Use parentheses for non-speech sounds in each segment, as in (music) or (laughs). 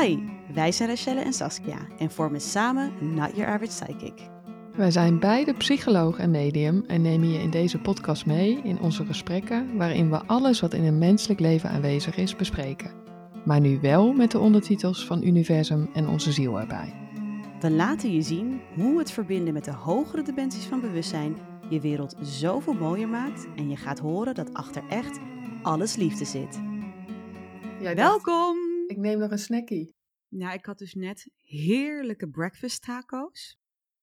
Hi, wij zijn Rachelle en Saskia en vormen samen Not Your Average Psychic. Wij zijn beide psycholoog en medium en nemen je in deze podcast mee in onze gesprekken waarin we alles wat in een menselijk leven aanwezig is bespreken. Maar nu wel met de ondertitels van Universum en onze ziel erbij. We laten je zien hoe het verbinden met de hogere dimensies van bewustzijn je wereld zoveel mooier maakt en je gaat horen dat achter echt alles liefde zit. Jij Welkom! Ik neem nog een snackie. Nou, ik had dus net heerlijke breakfast taco's.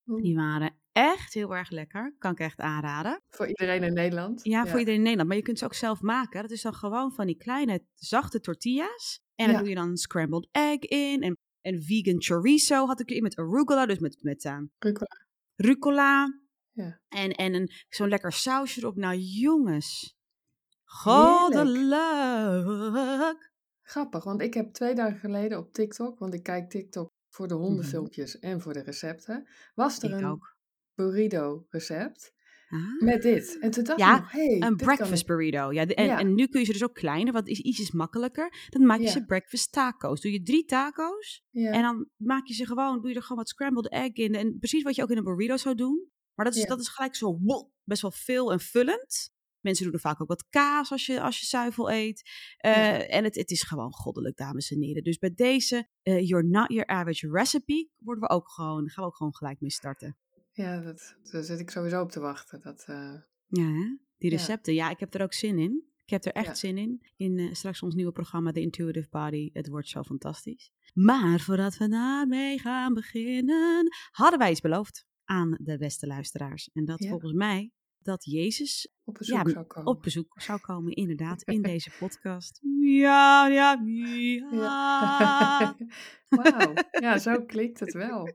Die waren echt heel erg lekker. Kan ik echt aanraden. Voor iedereen in Nederland. Ja, voor iedereen in Nederland. Maar je kunt ze ook zelf maken. Dat is dan gewoon van die kleine, zachte tortillas. En dan doe je dan scrambled egg in. En, en vegan chorizo had ik erin met arugula. Dus met, met eh, Rucola. rucola. Ja. En, en een, zo'n lekker sausje erop. Nou, jongens. Goddelijk. Grappig, want ik heb twee dagen geleden op TikTok, want ik kijk TikTok voor de Mhm. hondenfilmpjes en voor de recepten, was er Ik een ook. burrito recept Ah. met dit. En toen dacht Ja, ik hey, Een breakfast burrito. Ja, de- en, Ja. en nu kun je ze dus ook kleiner, want het is ietsjes makkelijker. Dan maak je Ja. ze breakfast taco's. Doe je drie taco's en dan maak je ze gewoon, doe je er gewoon wat scrambled egg in. En precies wat je ook in een burrito zou doen. Maar dat is, dat is gelijk zo wow, best wel veel en vullend. Mensen doen er vaak ook wat kaas als je, als je zuivel eet. Eh, Ja. En het, het is gewoon goddelijk, dames en heren. Dus bij deze, eh You're Not Your Average Recipe, worden we ook gewoon, gaan we ook gewoon gelijk mee starten. Ja, dat, daar zit ik sowieso op te wachten. Dat, eh, Ja, hè? die recepten. Ja. ik heb er ook zin in. Ik heb er echt Ja. zin in. In straks ons nieuwe programma, The Intuitive Body. Het wordt zo fantastisch. Maar voordat we daarmee gaan beginnen, hadden wij iets beloofd aan de beste luisteraars. En dat Ja. volgens mij dat Jezus op bezoek Ja, zou komen. op bezoek zou komen, inderdaad, in (laughs) deze podcast. Ja, ja, ja. (laughs) Wauw, ja, zo klinkt het wel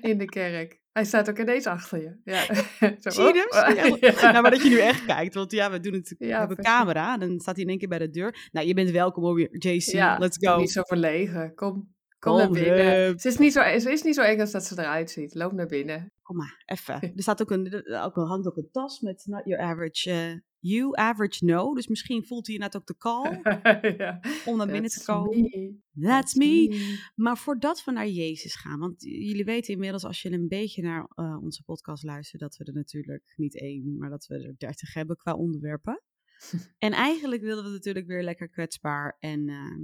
in de kerk. Hij staat ook ineens achter je. Ja. (laughs) Zo, Zie je op. hem? Ja. Nou, maar dat je nu echt kijkt, want ja, we doen het. Ja, hebben een camera, dan staat hij in één keer bij de deur. Nou, je bent welkom hoor, JC. Ja, Let's go. Niet zo verlegen. Kom, kom, Kom, naar binnen. Ze is, niet zo, ze is niet zo eng als dat ze eruit ziet. Loop naar binnen. Kom maar, even. (laughs) Er staat ook een, er ook, hangt ook een tas met not your average eh, you, average no. Dus misschien voelt hij inderdaad ook de call (laughs) ja. om naar binnen te komen. me. That's me. Maar voordat we naar Jezus gaan, want jullie weten inmiddels als je een beetje naar eh, onze podcast luistert, dat we er natuurlijk niet één, maar dat we er dertig hebben qua onderwerpen. (laughs) en eigenlijk willen we natuurlijk weer lekker kwetsbaar en ehm,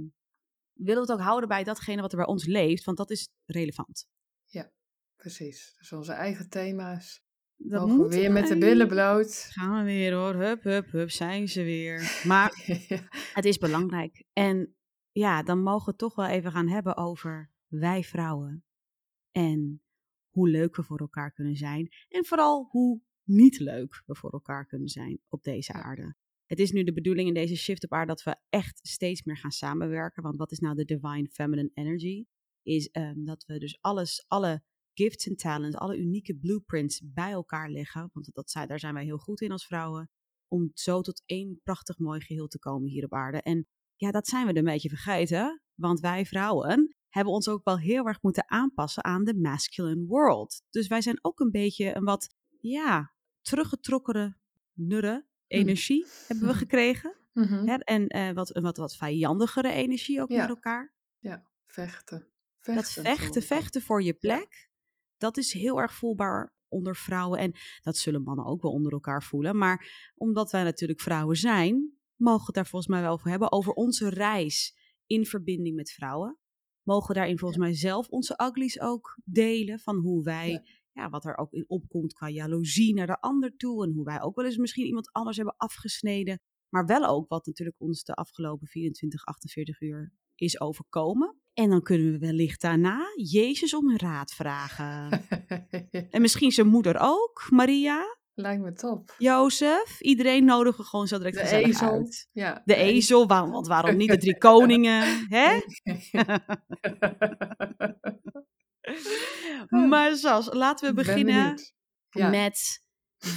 willen we het ook houden bij datgene wat er bij ons leeft, want dat is relevant. Precies. Dus onze eigen thema's. Dat Mogen we weer met de billen bloot. Gaan we weer hoor, hup, hup, hup, zijn ze weer. (laughs) Maar het is belangrijk. En ja, dan mogen we het toch wel even gaan hebben over wij vrouwen. En hoe leuk we voor elkaar kunnen zijn. En vooral hoe niet leuk we voor elkaar kunnen zijn op deze Ja. aarde. Het is nu de bedoeling in deze shift op aarde dat we echt steeds meer gaan samenwerken. Want wat is nou de divine feminine energy? Is ehm, dat we dus alles, alle gifts en talents, alle unieke blueprints bij elkaar leggen. Want dat daar zijn wij heel goed in als vrouwen. Om zo tot één prachtig mooi geheel te komen hier op aarde. En ja, dat zijn we een beetje vergeten. Want wij vrouwen hebben ons ook wel heel erg moeten aanpassen aan de masculine world. Dus wij zijn ook een beetje een wat, ja, teruggetrokkene nurre energie hebben we gekregen. Mhm. Hè? En eh, wat, wat, wat vijandigere energie ook Ja. met elkaar. Ja, vechten. Dat Vechten, vechten, voor vechten je plek, dat is heel erg voelbaar onder vrouwen. En dat zullen mannen ook wel onder elkaar voelen. Maar omdat wij natuurlijk vrouwen zijn, mogen we het daar volgens mij wel over hebben. Over onze reis in verbinding met vrouwen. Mogen daarin volgens mij zelf onze uglies ook delen. Van hoe wij, ja. Ja. wat er ook in opkomt qua jaloezie naar de ander toe. En hoe wij ook wel eens misschien iemand anders hebben afgesneden. Maar wel ook wat natuurlijk ons de afgelopen 24, 48 uur is overkomen. En dan kunnen we wellicht daarna Jezus om raad vragen. (laughs) En misschien zijn moeder ook, Maria, Lijkt me top. Jozef. Iedereen nodigen we gewoon zo direct De ezel. uit. Ja, De ezel, waarom, want waarom niet de drie (laughs) koningen, hè? (laughs) (laughs) Maar Sas, laten we beginnen. Ja. met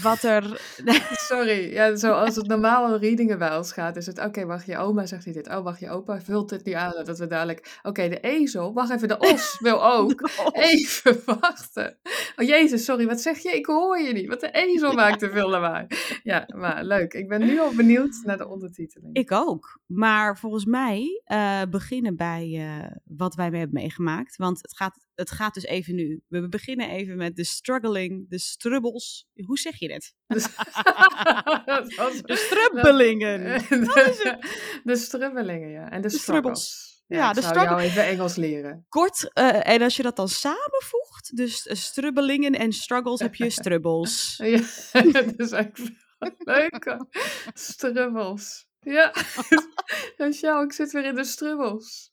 wat er... (laughs) Sorry, ja, zoals het (laughs) normaal readingen bij ons gaat, is het, oké, wacht, je oma zegt hij dit. Oh, wacht, je opa vult dit nu aan, dat we dadelijk... Oké, de ezel, wacht even, de os wil ook. Even wachten. Oh, jezus, sorry, wat zeg je? Ik hoor je niet, want de ezel maakt te veel lawaai. Ja, maar leuk. Ik ben nu al benieuwd naar de ondertiteling. Ik ook. Maar volgens mij uh, beginnen bij uh, wat wij hebben meegemaakt. Want het gaat, het gaat dus even nu. We beginnen even met de struggling, de strubbels. Hoe zeg je dit? de (laughs) (laughs) strubbelingen. (laughs) De, de strubbelingen, ja. En de, de struggles. Ja, ja, ik de zou jou even Engels leren. Kort, uh, en als je dat dan samenvoegt, dus strubbelingen en struggles, heb je strubbels. ja, dat is eigenlijk leuk. Strubbels. Ja, jou, ik zit weer in de strubbels.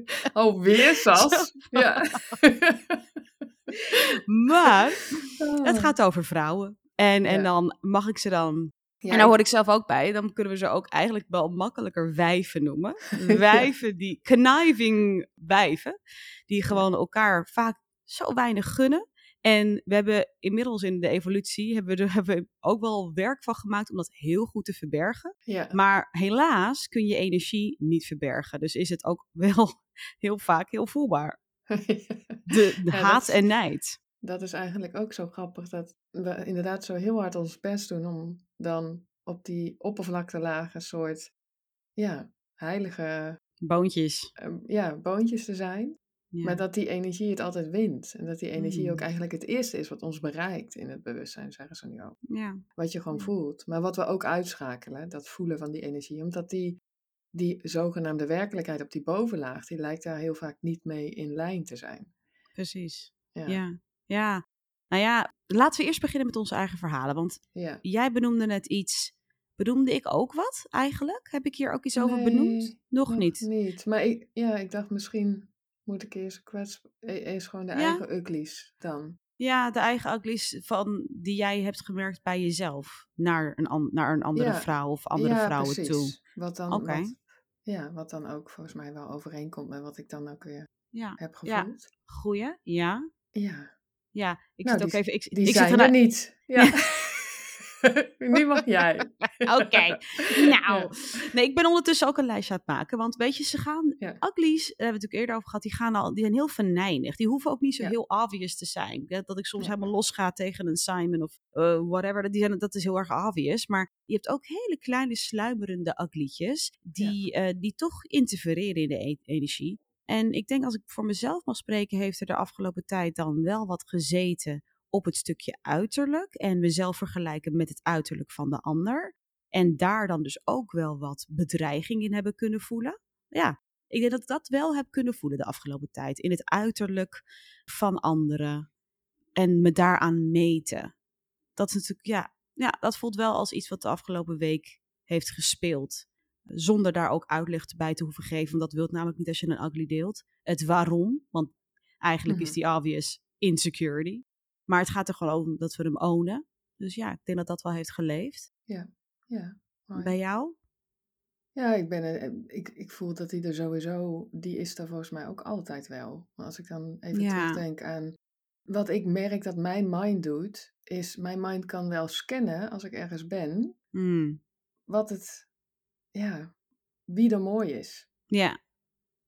(laughs) Oh, weer (laughs) Sas? Ja. (laughs) maar het ah. gaat over vrouwen. En, en dan mag ik ze dan en daar hoor ik zelf ook bij. Dan kunnen we ze ook eigenlijk wel makkelijker wijven noemen. Wijven die, conniving wijven, die gewoon elkaar vaak zo weinig gunnen. En we hebben inmiddels in de evolutie hebben we er hebben we ook wel werk van gemaakt om dat heel goed te verbergen. Ja. Maar helaas kun je energie niet verbergen. Dus is het ook wel heel vaak heel voelbaar. (laughs) De, de haat en nijd. Dat is eigenlijk ook zo grappig dat we inderdaad zo heel hard ons best doen om dan op die oppervlaktelagen soort ja, heilige boontjes. Uh, ja, boontjes te zijn. Maar dat die energie het altijd wint. En dat die energie ook mm. eigenlijk het eerste is wat ons bereikt in het bewustzijn, zeggen ze nu ook. Ja. Wat je gewoon voelt. Maar wat we ook uitschakelen, dat voelen van die energie. Omdat die, die zogenaamde werkelijkheid op die bovenlaag, die lijkt daar heel vaak niet mee in lijn te zijn. Precies. Ja. ja. ja. Nou ja, laten we eerst beginnen met onze eigen verhalen. Want ja. jij benoemde net iets. Benoemde ik ook wat eigenlijk? Heb ik hier ook iets over benoemd? Nog, nog niet. niet. Maar ik, ja, ik dacht misschien moet ik eerst kwets... E-, eerst gewoon de eigen uglies dan. Ja, de eigen uglies van, die jij hebt gemerkt bij jezelf. Naar een, naar een andere vrouw of andere ja, vrouwen precies. toe. Wat dan, wat, ja, wat dan ook volgens mij wel overeenkomt met wat ik dan ook weer heb gevoeld. Ja, goeie, ja. Ja. Ja, ik nou, zit ook even... Ik, die ik zijn zit er niet. Ja. (laughs) nu mag jij. (laughs) Oké, nou. Nee, ik ben ondertussen ook een lijstje aan het maken. Want weet je, ze gaan, ja. uglies, daar hebben we het natuurlijk eerder over gehad, die, gaan al, die zijn heel venijnig. Die hoeven ook niet zo heel obvious te zijn. Dat ik soms helemaal los ga tegen een Simon of uh, whatever. Die zijn, dat is heel erg obvious. Maar je hebt ook hele kleine sluimerende uglietjes die, uh, die toch interfereren in de e energie. En ik denk als ik voor mezelf mag spreken, heeft er de afgelopen tijd dan wel wat gezeten op het stukje uiterlijk en mezelf vergelijken met het uiterlijk van de ander. En daar dan dus ook wel wat bedreiging in hebben kunnen voelen. Ja, ik denk dat ik dat wel heb kunnen voelen de afgelopen tijd. In het uiterlijk van anderen. En me daaraan meten. Dat is natuurlijk, ja, ja, dat voelt wel als iets wat de afgelopen week heeft gespeeld. Zonder daar ook uitleg bij te hoeven geven. Want dat wil namelijk niet als je een ugly deelt. Het waarom. Want eigenlijk is mhm. die obvious insecurity. Maar het gaat er gewoon om dat we hem ownen. Dus ja, ik denk dat dat wel heeft geleefd. Ja, ja. Bij jou? Ja, ik, ben, eh, ik, ik voel dat die er sowieso, die is er volgens mij ook altijd wel. Maar als ik dan even terugdenk aan wat ik merk dat mijn mind doet, is mijn mind kan wel scannen als ik ergens ben, mm. wat het, ja, wie er mooi is. Ja.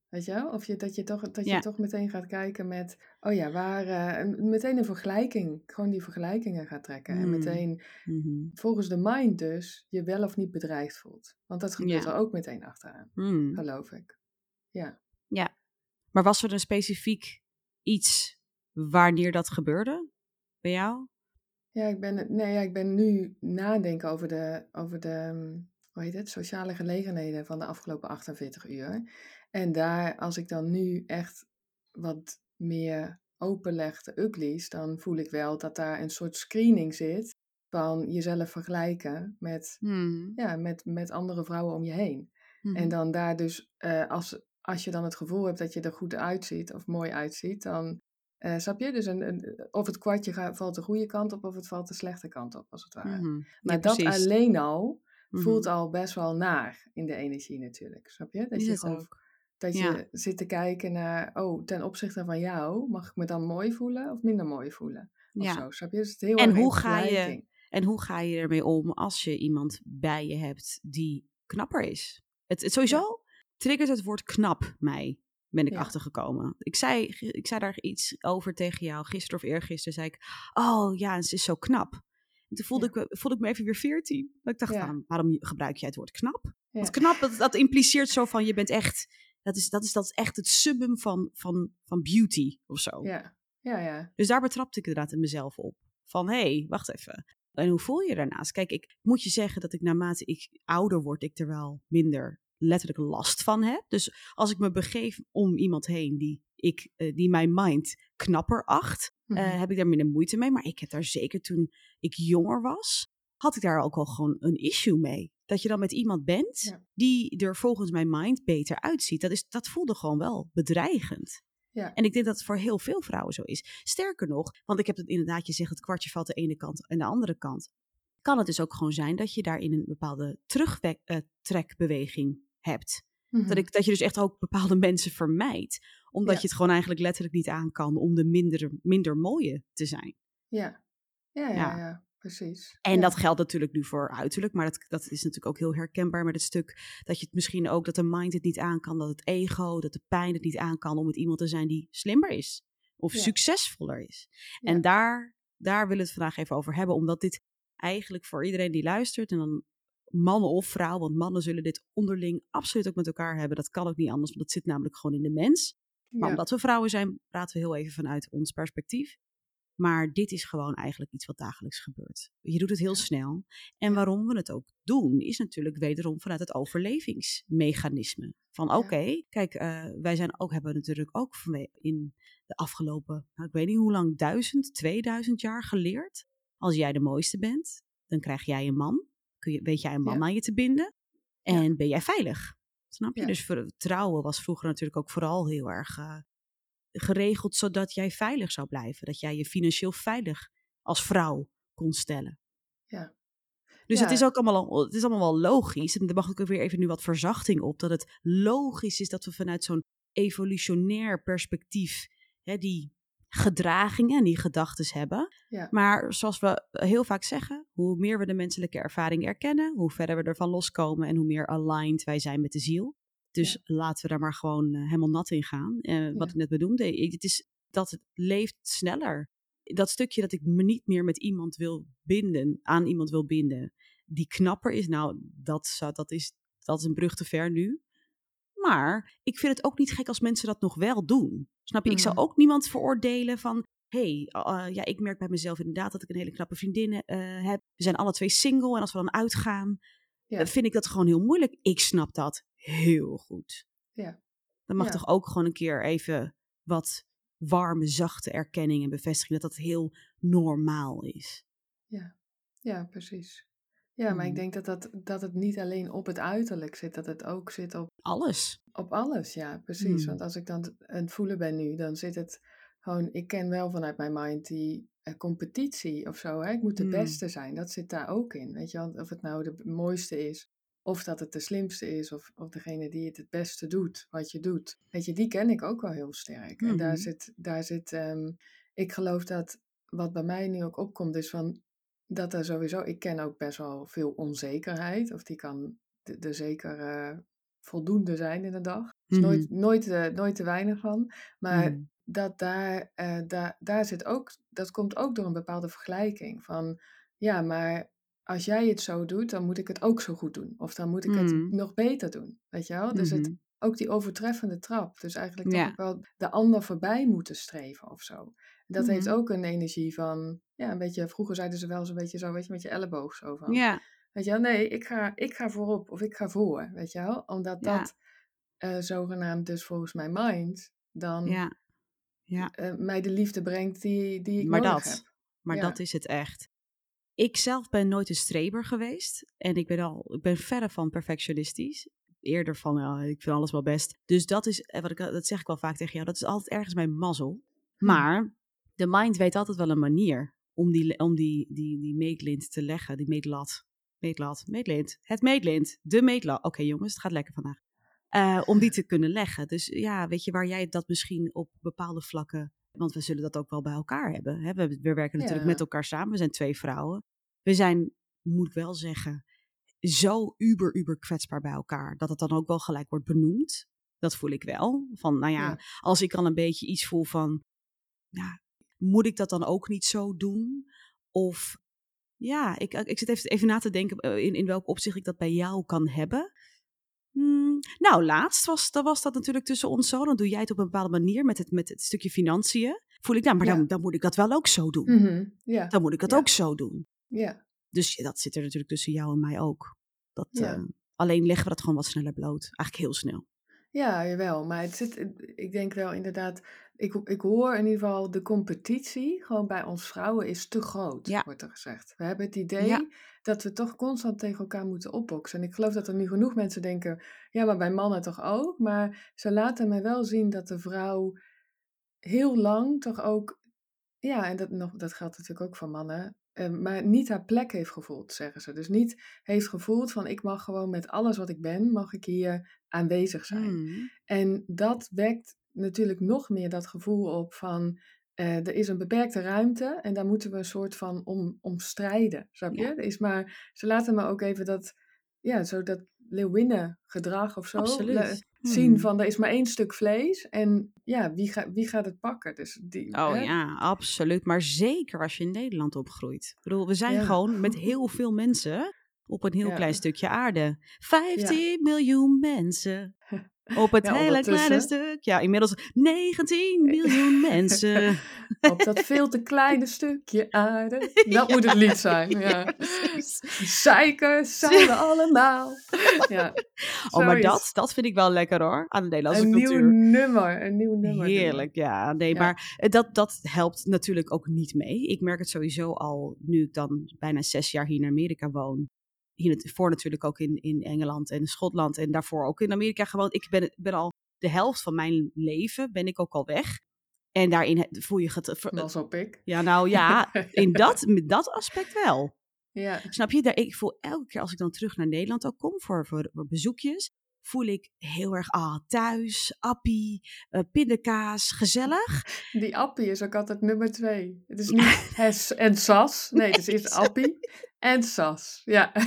Weet je wel? Of je, dat je toch, dat je toch meteen gaat kijken met, oh ja, waar, uh, meteen een vergelijking, gewoon die vergelijkingen gaat trekken. En mm. meteen, mm-hmm. volgens de mind dus, je wel of niet bedreigd voelt. Want dat gebeurt er ook meteen achteraan, mm. geloof ik. Ja. Ja. Maar was er een specifiek iets wanneer dat gebeurde bij jou? Ja, ik ben, nee, ja, ik ben nu nadenken over de, over de, mm, hoe heet het, sociale gelegenheden van de afgelopen 48 uur. En daar, als ik dan nu echt wat meer openleg de uglies, dan voel ik wel dat daar een soort screening zit van jezelf vergelijken met, hmm. ja, met, met andere vrouwen om je heen. En mhm. dan daar dus, uh, als, als je dan het gevoel hebt dat je er goed uitziet of mooi uitziet, dan uh, snap je? Dus een, een, of het kwartje gaat, valt de goede kant op of het valt de slechte kant op, als het ware. Mhm. Maar dat alleen al voelt al best wel naar in de energie natuurlijk. Snap je? Dat je gewoon ook. Dat je zit te kijken naar, oh, ten opzichte van jou, mag ik me dan mooi voelen of minder mooi voelen? Of Ja. zo, snap je? Dus het heel En hoe ga je-. En hoe ga je ermee om als je iemand bij je hebt die knapper is? Het, het sowieso triggert het woord knap mij, ben ik Ja. achtergekomen. Ik zei, ik zei daar iets over tegen jou gisteren of eergisteren. Zei ik, oh ja, ze is zo knap. En toen voelde, ik, me- voelde ik me even weer veertien. Ik dacht, waarom, waarom gebruik jij het woord knap? Want knap, dat, dat impliceert zo van, je bent echt... Dat is, dat is, dat is echt het summum van, van, van beauty of zo. Ja, ja, ja. Dus daar betrapte ik inderdaad in mezelf op. Van, hé, hey, wacht even. En hoe voel je je daarnaast? Kijk, ik moet je zeggen dat ik naarmate ik ouder word, ik er wel minder letterlijk last van heb. Dus als ik me begeef om iemand heen die, ik, eh, die mijn mind knapper acht, eh, Mhm. heb ik daar minder moeite mee. Maar ik heb daar zeker toen ik jonger was, had ik daar ook al gewoon een issue mee. Dat je dan met iemand bent Ja. die er volgens mijn mind beter uitziet. Dat, is, dat voelde gewoon wel bedreigend. Ja. En ik denk dat het voor heel veel vrouwen zo is. Sterker nog, want ik heb het inderdaad, je zegt het kwartje valt de ene kant en de andere kant. Kan het dus ook gewoon zijn dat je daarin een bepaalde terugtrekbeweging hebt. Mhm. Dat, ik, dat je dus echt ook bepaalde (laughs) mensen vermijdt. Omdat Ja. je het gewoon eigenlijk letterlijk niet aan kan om de minder, minder mooie te zijn. Ja. Ja, ja, Ja. ja, precies. En ja. dat geldt natuurlijk nu voor uiterlijk, maar dat, dat is natuurlijk ook heel herkenbaar met het stuk dat je het misschien ook, dat de mind het niet aan kan, dat het ego, dat de pijn het niet aan kan om met iemand te zijn die slimmer is of Ja. succesvoller is. Ja. En daar, daar willen we het vandaag even over hebben, omdat dit eigenlijk voor iedereen die luistert, en dan mannen of vrouw, want mannen zullen dit onderling absoluut ook met elkaar hebben. Dat kan ook niet anders, want dat zit namelijk gewoon in de mens. Maar Ja. omdat we vrouwen zijn, praten we heel even vanuit ons perspectief. Maar dit is gewoon eigenlijk iets wat dagelijks gebeurt. Je doet het heel snel. En waarom we het ook doen, is natuurlijk wederom vanuit het overlevingsmechanisme. Van oké, kijk, eh, wij zijn ook, hebben natuurlijk ook in de afgelopen, nou, ik weet niet hoe lang, duizend, 2000 jaar geleerd. Als jij de mooiste bent, dan krijg jij een man. Kun je, weet jij een man Ja. aan je te binden. En ben jij veilig. Snap je? Ja. Dus vertrouwen was vroeger natuurlijk ook vooral heel erg eh, geregeld zodat jij veilig zou blijven. Dat jij je financieel veilig als vrouw kon stellen. Ja. Dus Ja. het is ook allemaal, het is allemaal wel logisch. En er mag ook weer even nu wat verzachting op. Dat het logisch is dat we vanuit zo'n evolutionair perspectief hè, die gedragingen en die gedachten hebben. Ja. Maar zoals we heel vaak zeggen, hoe meer we de menselijke ervaring erkennen, hoe verder we ervan loskomen en hoe meer aligned wij zijn met de ziel. Dus laten we daar maar gewoon eh, helemaal nat in gaan. Eh, Wat ik net bedoelde, het is dat het leeft sneller. Dat stukje dat ik me niet meer met iemand wil binden, aan iemand wil binden, die knapper is, nou, dat, zou, dat, is, dat is een brug te ver nu. Maar ik vind het ook niet gek als mensen dat nog wel doen. Snap je? Ik zou Mhm. ook niemand veroordelen van. hey, eh, ja, ik merk bij mezelf inderdaad dat ik een hele knappe vriendin eh, heb. We zijn alle twee single en als we dan uitgaan, Ja. vind ik dat gewoon heel moeilijk. Ik snap dat heel goed. Ja. Dan mag Ja. toch ook gewoon een keer even wat warme, zachte erkenning en bevestiging dat dat heel normaal is. Ja, precies. Ja, maar ik Mhm. denk dat, dat, dat het niet alleen op het uiterlijk zit, dat het ook zit op, Alles. op alles. Ja, precies. Hmm. Want als ik dan aan het voelen ben nu, dan zit het gewoon, ik ken wel vanuit mijn mind die eh, competitie of zo. Hè? Ik moet de Hmm. beste zijn. Dat zit daar ook in. Weet je, of het nou de mooiste is, of dat het de slimste is, of, of degene die het het beste doet, wat je doet. Weet je, die ken ik ook wel heel sterk. En daar Mhm. zit, daar zit ehm, ik geloof dat wat bij mij nu ook opkomt, is van dat er sowieso, ik ken ook best wel veel onzekerheid, of die kan er er zeker voldoende zijn in de dag. Dus Mhm. nooit, nooit, eh, nooit te weinig van. Maar Mm. dat daar, eh, daar, daar zit ook, dat komt ook door een bepaalde vergelijking. Van ja, maar als jij het zo doet, dan moet ik het ook zo goed doen. Of dan moet ik het nog beter doen. Weet je wel? Dus het, Mhm. ook die overtreffende trap. Dus eigenlijk Ja. ook wel de ander voorbij moeten streven of zo. Dat heeft Mhm. ook een energie van, ja, een beetje, vroeger zeiden ze wel eens een beetje zo, weet je, met je elleboog zo van. Ja, Weet je wel, nee, ik ga, ik ga voorop of ik ga voor, weet je wel. Omdat Ja. dat eh, zogenaamd dus volgens mijn mind dan ja, ja. eh, mij de liefde brengt die, die ik maar nodig dat, heb. maar dat is het echt. Ik zelf ben nooit een streber geweest. En ik ben, al, ik ben verre van perfectionistisch. Eerder van, ja, ik vind alles wel best. Dus dat is, eh, wat ik, dat zeg ik wel vaak tegen jou, dat is altijd ergens mijn mazzel. Hm. Maar de mind weet altijd wel een manier om die, om die, die, die meetlint te leggen. Die meetlat. Meetlat, meetlint. Het meetlint. De meetlat. Oké jongens, het gaat lekker vandaag. Eh, om die te kunnen leggen. Dus ja, weet je, waar jij dat misschien op bepaalde vlakken Want we zullen dat ook wel bij elkaar hebben. Hè? We, we werken natuurlijk Ja. met elkaar samen. We zijn twee vrouwen. We zijn, moet ik wel zeggen, zo uber, uber kwetsbaar bij elkaar. Dat het dan ook wel gelijk wordt benoemd. Dat voel ik wel. Van, nou ja, Ja. als ik al een beetje iets voel van, ja, moet ik dat dan ook niet zo doen? Of, ja, ik, ik zit even, even na te denken eh, in, in welk opzicht ik dat bij jou kan hebben. Hmm, nou, laatst was, dan was dat natuurlijk tussen ons zo. Dan doe jij het op een bepaalde manier met het, met het stukje financiën. Voel ik, nou, maar Ja. dan, dan moet ik dat wel ook zo doen. Mhm, Ja, Dan moet ik dat ook zo doen. ja. Dus dat zit er natuurlijk tussen jou en mij ook. Dat, Ja. eh, alleen leggen we dat gewoon wat sneller bloot. Eigenlijk heel snel. Ja, jawel. Maar het zit, ik denk wel inderdaad, ik, ik hoor in ieder geval de competitie gewoon bij ons vrouwen is te groot, Ja. wordt er gezegd. We hebben het idee Ja. dat we toch constant tegen elkaar moeten opboksen. En ik geloof dat er nu genoeg mensen denken, ja, maar bij mannen toch ook. Maar ze laten mij wel zien dat de vrouw heel lang toch ook, ja, en dat, nog, dat geldt natuurlijk ook voor mannen, eh, maar niet haar plek heeft gevoeld, zeggen ze. Dus niet heeft gevoeld van ik mag gewoon met alles wat ik ben, mag ik hier aanwezig zijn. Hmm. En dat wekt natuurlijk nog meer dat gevoel op van eh, er is een beperkte ruimte en daar moeten we een soort van om, om strijden, snap je? Ja. Er is maar, ze laten me ook even dat, ja, zo dat leeuwinnen gedrag of zo Absoluut. le- Hmm. zien van er is maar één stuk vlees en ja, wie, ga, wie gaat het pakken? Dus die, Oh hè? ja, absoluut. Maar zeker als je in Nederland opgroeit. Ik bedoel, we zijn Ja. gewoon met (laughs) heel veel mensen op een heel Ja. klein stukje aarde. 15 miljoen mensen (laughs) op het Ja, hele kleine stuk. Ja, inmiddels 19 miljoen (laughs) mensen. Op dat veel te kleine stukje aarde. (laughs) Dat moet het lied zijn. Ja. (laughs) Zeikers zouden allemaal. Ja. Oh, maar dat, dat vind ik wel lekker hoor, aan de Nederlandse Een nieuw cultuur. nummer. Een nieuw nummer. Heerlijk, ja. Nee, maar eh, dat, dat helpt natuurlijk ook niet mee. Ik merk het sowieso al nu ik dan bijna zes jaar hier in Amerika woon. Hier nat- voor natuurlijk ook in, in Engeland en Schotland en daarvoor ook in Amerika gewoond. Ik ben, ben al de helft van mijn leven ben ik ook al weg. En daarin voel je het. Was op ik. Ja, nou (laughs) ja, in dat, met dat aspect wel. Ja. Snap je? Daar, ik voel elke keer als ik dan terug naar Nederland ook kom voor, voor, voor bezoekjes, voel ik heel erg ah, thuis, appie, eh, pindakaas, gezellig. Die appie is ook altijd nummer twee. Het is (laughs) niet hes en sas. Nee, het is eerst (laughs) appie en sas. Ja. (laughs)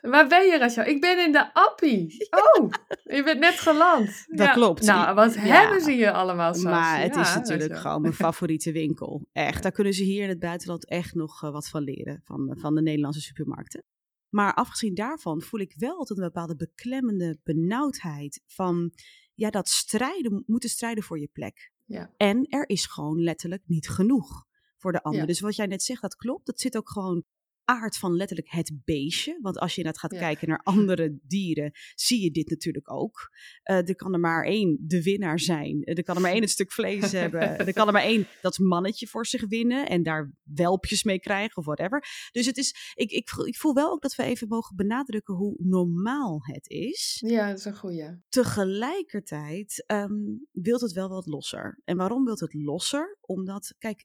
Waar ben je, Rachel? Ik ben in de appie. Oh, (laughs) je bent net geland. Dat Ja. klopt. Nou, wat Ja. hebben ze hier allemaal, Sas? maar het is natuurlijk Rachel. gewoon mijn (laughs) favoriete winkel. Echt, daar kunnen ze hier in het buitenland echt nog eh, wat van leren, van, van de Nederlandse supermarkten. Maar afgezien daarvan voel ik wel altijd een bepaalde beklemmende benauwdheid van, ja, dat strijden, moeten strijden voor je plek. Ja. En er is gewoon letterlijk niet genoeg voor de ander. Ja. Dus wat jij net zegt, dat klopt. Dat zit ook gewoon aard van letterlijk het beestje. Want als je inderdaad gaat Ja. kijken naar andere (laughs) dieren, zie je dit natuurlijk ook. Eh, er kan er maar één de winnaar zijn. Er kan er maar één het stuk vlees hebben. Er kan er maar één dat mannetje voor zich winnen en daar welpjes mee krijgen of whatever. Dus het is, ik, ik, voel- ik voel wel ook dat we even mogen benadrukken hoe normaal het is Ja, dat is een goeie. tegelijkertijd ehm wilt het wel wat losser. En waarom wilt het losser? Omdat, kijk,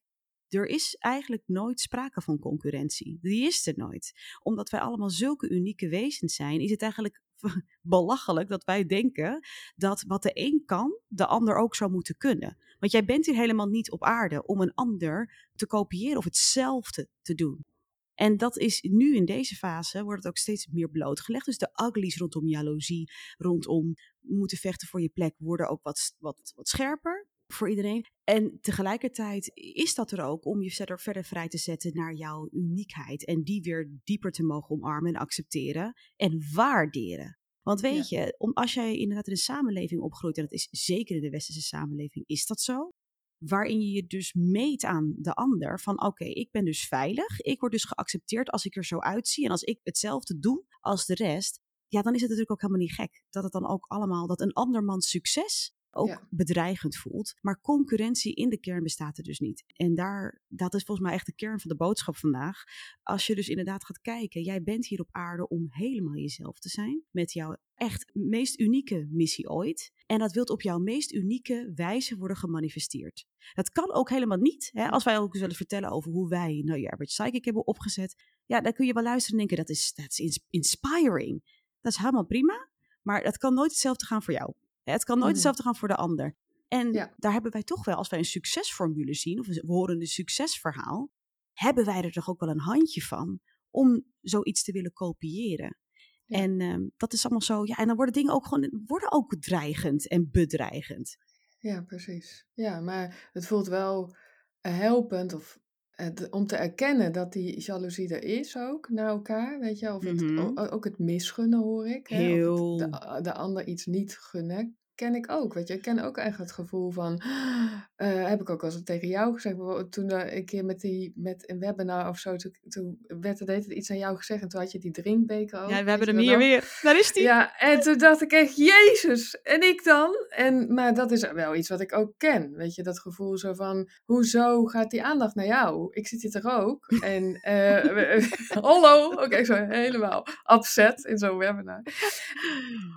er is eigenlijk nooit sprake van concurrentie. Die is er nooit. Omdat wij allemaal zulke unieke wezens zijn, is het eigenlijk (laughs) belachelijk dat wij denken dat wat de een kan, de ander ook zou moeten kunnen. Want jij bent hier helemaal niet op aarde om een ander te kopiëren of hetzelfde te doen. En dat is nu in deze fase, wordt het ook steeds meer blootgelegd. Dus de uglies rondom jaloezie, rondom moeten vechten voor je plek, worden ook wat, wat, wat scherper voor iedereen. En tegelijkertijd is dat er ook om je verder, verder vrij te zetten naar jouw uniekheid. En die weer dieper te mogen omarmen en accepteren en waarderen. Want weet je, om, als jij inderdaad in een samenleving opgroeit, en dat is zeker in de westerse samenleving, is dat zo waarin je je dus meet aan de ander. Van oké, ik ben dus veilig. Ik word dus geaccepteerd als ik er zo uitzie. En als ik hetzelfde doe als de rest. Ja, dan is het natuurlijk ook helemaal niet gek. Dat het dan ook allemaal, dat een andermans succes ook Ja. bedreigend voelt. Maar concurrentie in de kern bestaat er dus niet. En daar, dat is volgens mij echt de kern van de boodschap vandaag. Als je dus inderdaad gaat kijken, jij bent hier op aarde om helemaal jezelf te zijn. Met jouw echt meest unieke missie ooit. En dat wilt op jouw meest unieke wijze worden gemanifesteerd. Dat kan ook helemaal niet. Hè? Als wij ook zullen vertellen over hoe wij nou, je Average Psychic hebben opgezet. Ja, dan kun je wel luisteren en denken, dat is, dat is ins- inspiring. Dat is helemaal prima. Maar het kan nooit hetzelfde gaan voor jou. Het kan nooit Mhm. hetzelfde gaan voor de ander. En Ja. daar hebben wij toch wel, als wij een succesformule zien, of we horen een succesverhaal, hebben wij er toch ook wel een handje van om zoiets te willen kopiëren. Ja. En ehm, dat is allemaal zo, ja, en dan worden dingen ook gewoon, worden ook dreigend en bedreigend. Ja, precies. Ja, maar het voelt wel eh, helpend of het, om te erkennen dat die jaloezie er is ook naar elkaar, weet je, of het, Mhm. ook het misgunnen hoor ik, hè, het de ander iets niet gunnen, ken ik ook, weet je. Ik ken ook echt het gevoel van, (gasps) eh, heb ik ook al eens tegen jou gezegd, toen er een keer met, die, met een webinar of zo, toen, toen werd er deed iets aan jou gezegd en toen had je die drinkbeker ook. Ja, we hebben hem hier weer. Daar is die. Ja, en toen dacht ik echt, Jezus, en ik dan? En, maar dat is wel iets wat ik ook ken, weet je, dat gevoel zo van, hoezo gaat die aandacht naar jou? Ik zit hier toch ook? En, eh (laughs) (laughs) hallo, oké, zo helemaal upset in zo'n webinar.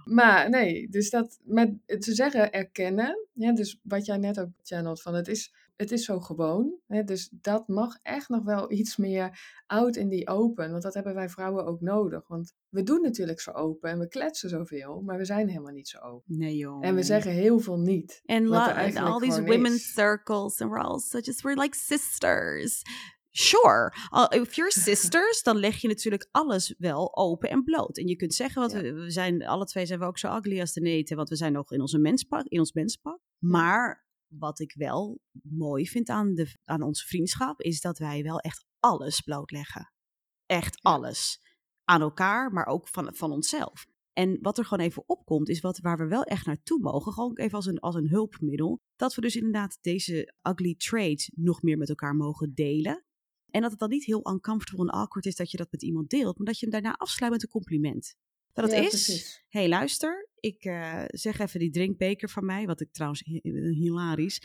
Maar nee, dus dat, met te zeggen erkennen, ja, dus wat jij net ook channelt, van het is, het is zo gewoon, hè, dus dat mag echt nog wel iets meer out in die open, want dat hebben wij vrouwen ook nodig, want we doen natuurlijk zo open en we kletsen zoveel, maar we zijn helemaal niet zo open. Nee joh. En we zeggen heel veel niet. En and all these women's is. circles, and we're all so just we're like sisters. Sure, Al- if you're (laughs) sisters, dan leg je natuurlijk alles wel open en bloot. En je kunt zeggen, wat Ja. we, we zijn, alle twee zijn we ook zo ugly als de neten, want we zijn nog in, onze menspak, in ons menspak. Maar wat ik wel mooi vind aan, de, aan onze vriendschap, is dat wij wel echt alles blootleggen. Echt alles. Aan elkaar, maar ook van, van onszelf. En wat er gewoon even opkomt, is wat, waar we wel echt naartoe mogen. Gewoon even als een, als een hulpmiddel. Dat we dus inderdaad deze ugly traits nog meer met elkaar mogen delen. En dat het dan niet heel uncomfortable en awkward is dat je dat met iemand deelt. Maar dat je hem daarna afsluit met een compliment. Dat het Ja, is, precies. hey, luister, ik eh, zeg even die drinkbeker van mij. Wat ik trouwens hi- hilarisch.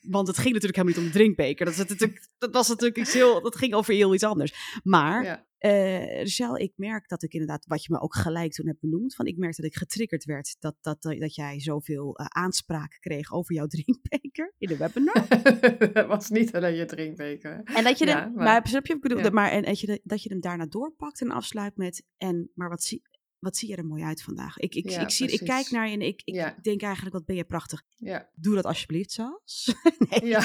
Want het ging natuurlijk helemaal niet om de drinkbeker. Dat, is natuurlijk, dat was natuurlijk iets heel, dat ging over heel iets anders. Maar Ja. eh Rachel, ik merk dat ik inderdaad, wat je me ook gelijk toen hebt benoemd, van ik merk dat ik getriggerd werd dat, dat, dat jij zoveel eh, aanspraak kreeg over jouw drinkbeker in de webinar. (laughs) dat was niet alleen je drinkbeker. En dat je, Ja, maar- maar, snap je wat ik bedoel? ja. Maar en dat je, de- dat je hem daarna doorpakt en afsluit met, en, maar wat zie, wat zie je er mooi uit vandaag? Ik, ik, Ja, ik, zie, ik kijk naar je en ik, ik Ja. denk eigenlijk, wat ben je prachtig. Ja. Doe dat alsjeblieft, Sas. (laughs) nee, (laughs)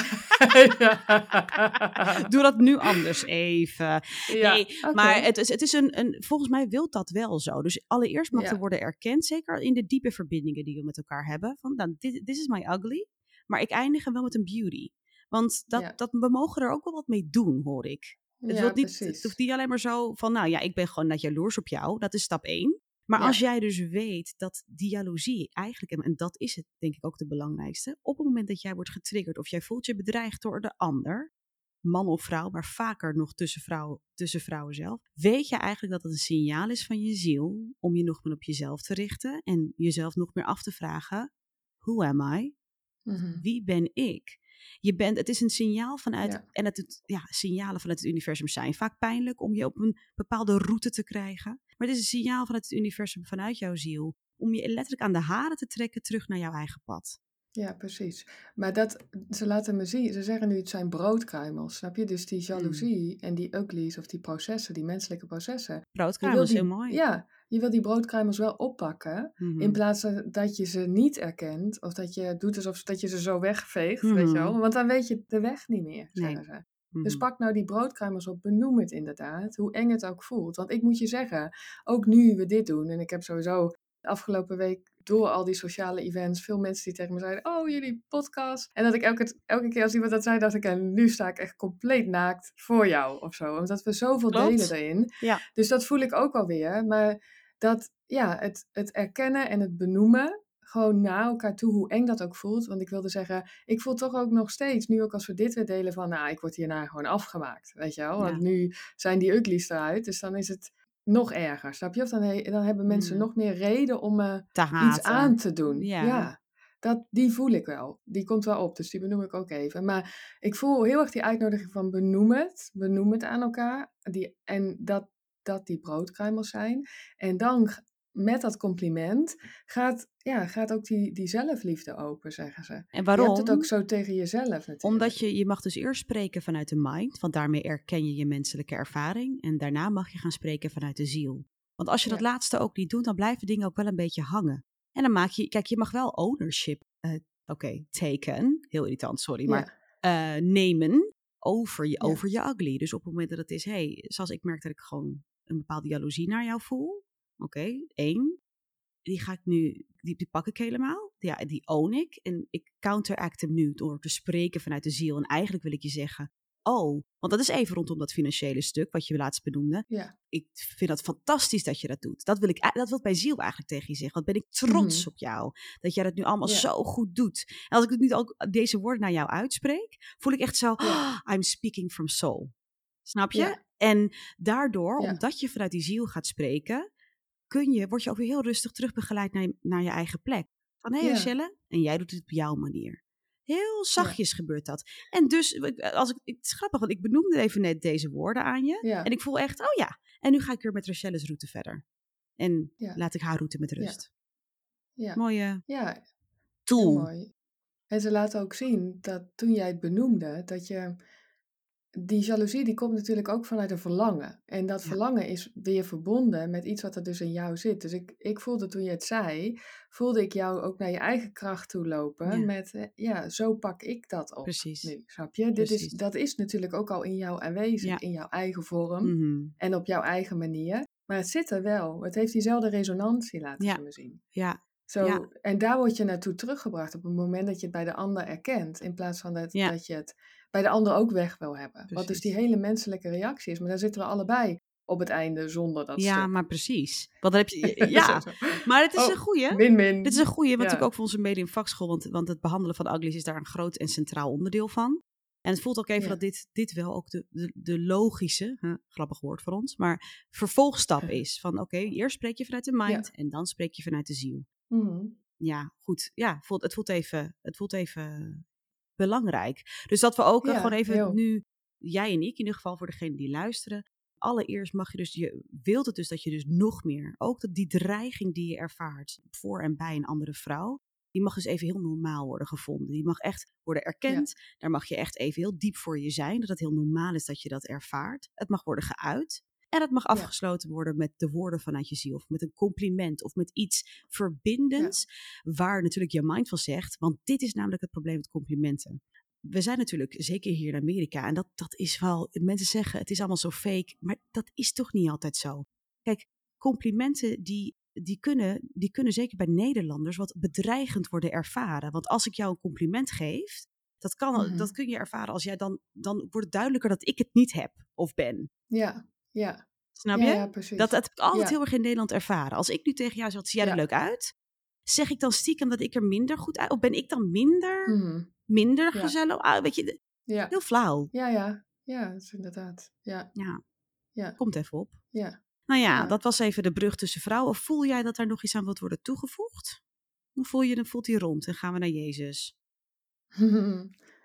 doe dat nu anders even. Nee. Maar het is, het is een, een, volgens mij wil dat wel zo. Dus allereerst mag er worden erkend, zeker in de diepe verbindingen die we met elkaar hebben. Van, nou, dit this is my ugly. Maar ik eindig hem wel met een beauty. Want dat, dat, we mogen er ook wel wat mee doen, hoor ik. Het, ja, niet, het hoeft niet alleen maar zo van, nou ja, ik ben gewoon net jaloers op jou. Dat is stap één. Maar Ja. als jij dus weet dat die jaloezie eigenlijk, en dat is het denk ik ook de belangrijkste, op het moment dat jij wordt getriggerd of jij voelt je bedreigd door de ander, man of vrouw, maar vaker nog tussen, vrouw, tussen vrouwen zelf, weet je eigenlijk dat het een signaal is van je ziel om je nog meer op jezelf te richten en jezelf nog meer af te vragen, who am I? Mhm. Wie ben ik? Je bent, het is een signaal vanuit, Ja. en het- ja, signalen vanuit het universum zijn vaak pijnlijk om je op een bepaalde route te krijgen. Maar het is een signaal vanuit het universum, vanuit jouw ziel, om je letterlijk aan de haren te trekken terug naar jouw eigen pad. Ja, precies. Maar dat, ze laten me zien, ze zeggen nu het zijn broodkruimels, snap je? Dus die jaloezie en die uglies of die processen, die menselijke processen. je Broodkruimel wil is die, heel mooi. Ja, je wil die broodkruimels wel oppakken, Mhm. in plaats van dat je ze niet erkent of dat je doet alsof dat je ze zo wegveegt, weet je Mhm. wel? Want dan weet je de weg niet meer, Nee. zeggen ze. Mhm. Dus pak nou die broodkruimels op, benoem het inderdaad, hoe eng het ook voelt. Want ik moet je zeggen, ook nu we dit doen, en ik heb sowieso de afgelopen week door al die sociale events veel mensen die tegen me zeiden, oh jullie podcast. En dat ik elke, elke keer als iemand dat zei, dacht ik, en nu sta ik echt compleet naakt voor jou of zo. Omdat we zoveel Klopt. delen erin. Ja. Dus dat voel ik ook alweer. Maar dat, ja, het, het erkennen en het benoemen, gewoon naar elkaar toe, hoe eng dat ook voelt. Want ik wilde zeggen, ik voel toch ook nog steeds, nu ook als we dit weer delen, van nou, ik word hierna gewoon afgemaakt, weet je wel. Want Ja. nu zijn die uglies eruit, dus dan is het nog erger, snap je? Of dan, he- dan hebben mensen Mm. nog meer reden om haten. iets aan te doen. Ja. Ja. Dat, die voel ik wel. Die komt wel op, dus die benoem ik ook even. Maar ik voel heel erg die uitnodiging van benoem het. Benoem het aan elkaar. Die, en dat, dat die broodkruimels zijn. En dan met dat compliment gaat, ja, gaat ook die, die zelfliefde open, zeggen ze. En Je waarom? hebt het ook zo tegen jezelf natuurlijk. Omdat je, je mag dus eerst spreken vanuit de mind, want daarmee erken je je menselijke ervaring. En daarna mag je gaan spreken vanuit de ziel. Want als je dat Ja. laatste ook niet doet, dan blijven dingen ook wel een beetje hangen. En dan maak je, kijk, je mag wel ownership eh, oké, taken, heel irritant, sorry, maar uh, nemen over je, over je ugly. Dus op het moment dat het is, hey, zoals ik merk dat ik gewoon een bepaalde jaloezie naar jou voel. Oké, één. Die ga ik nu, die, die pak ik helemaal. Ja, die own ik. En ik counteract hem nu door te spreken vanuit de ziel. En eigenlijk wil ik je zeggen, oh, want dat is even rondom dat financiële stuk wat je laatst benoemde. Ja. Ik vind dat fantastisch dat je dat doet. Dat wil, ik, dat wil mijn ziel eigenlijk tegen je zeggen. Want ben ik trots mhm. op jou. Dat jij dat nu allemaal zo goed doet. En als ik het nu ook deze woorden naar jou uitspreek, voel ik echt zo, oh, (gasps) I'm speaking from soul. Snap je? En daardoor, omdat je vanuit die ziel gaat spreken, kun je, word je ook weer heel rustig terugbegeleid naar je, naar je eigen plek. Van hé hey, ja. en jij doet het op jouw manier. Heel zachtjes gebeurt dat. En dus, als ik, het is grappig, want ik benoemde even net deze woorden aan je. En ik voel echt, oh ja. En nu ga ik weer met Rachelle's route verder. En laat ik haar route met rust. Ja. Mooie ja. tool. Mooi. En ze laten ook zien dat toen jij het benoemde, dat je die jaloezie die komt natuurlijk ook vanuit een verlangen. En dat verlangen is weer verbonden met iets wat er dus in jou zit. Dus ik, ik voelde toen je het zei, voelde ik jou ook naar je eigen kracht toe lopen. Met, eh, ja, zo pak ik dat op. Precies. Nu, snap je? Dit is, dat is natuurlijk ook al in jou aanwezig, in jouw eigen vorm mhm. en op jouw eigen manier. Maar het zit er wel. Het heeft diezelfde resonantie laten ja. zien. Ja, zo, En daar word je naartoe teruggebracht op het moment dat je het bij de ander erkent. In plaats van dat, dat je het bij de ander ook weg wil hebben. Wat dus die hele menselijke reactie is. Maar daar zitten we allebei op het einde zonder dat Ja, maar precies. Want dan heb je, ja, (laughs) maar het is oh, een goeie. Min-min. Dit is een goeie, want ja. ook voor onze medium vakschool, want, want het behandelen van uglies is daar een groot en centraal onderdeel van. En het voelt ook even dat dit, dit wel ook de, de, de logische, grappig woord voor ons, maar vervolgstap is. Van oké, eerst spreek je vanuit de mind en dan spreek je vanuit de ziel. Mhm. Ja, goed. Ja, voelt, het, voelt even, het voelt even belangrijk. Dus dat we ook gewoon even nu, jij en ik in ieder geval voor degene die luisteren. Allereerst mag je dus, je wilt het dus dat je dus nog meer, ook dat die dreiging die je ervaart voor en bij een andere vrouw, die mag dus even heel normaal worden gevonden. Die mag echt worden erkend. Daar mag je echt even heel diep voor je zijn. Dat het heel normaal is dat je dat ervaart. Het mag worden geuit. En het mag afgesloten worden met de woorden vanuit je ziel, of met een compliment, of met iets verbindends, waar natuurlijk je mind van zegt. Want dit is namelijk het probleem met complimenten. We zijn natuurlijk, zeker hier in Amerika, en dat, dat is wel, mensen zeggen het is allemaal zo fake, maar dat is toch niet altijd zo. Kijk, complimenten die, die, kunnen, die kunnen zeker bij Nederlanders wat bedreigend worden ervaren. Want als ik jou een compliment geef, dat, kan, Mhm. dat kun je ervaren als jij dan, dan wordt het duidelijker dat ik het niet heb of ben. Ja, ja. Snap je? ja. Dat, dat heb ik altijd heel erg in Nederland ervaren. Als ik nu tegen jou zeg, zie jij er leuk uit? Zeg ik dan stiekem dat ik er minder goed uit... Of ben ik dan minder, Mhm. minder gezellig? Ah, weet je, heel flauw. Ja, ja. Ja, dat is inderdaad. Ja, Ja, komt even op. ja. Nou ja, dat was even de brug tussen vrouwen. Of voel jij dat daar nog iets aan wordt worden toegevoegd? Of voel je, dan voelt hij rond en gaan we naar Jezus? (laughs)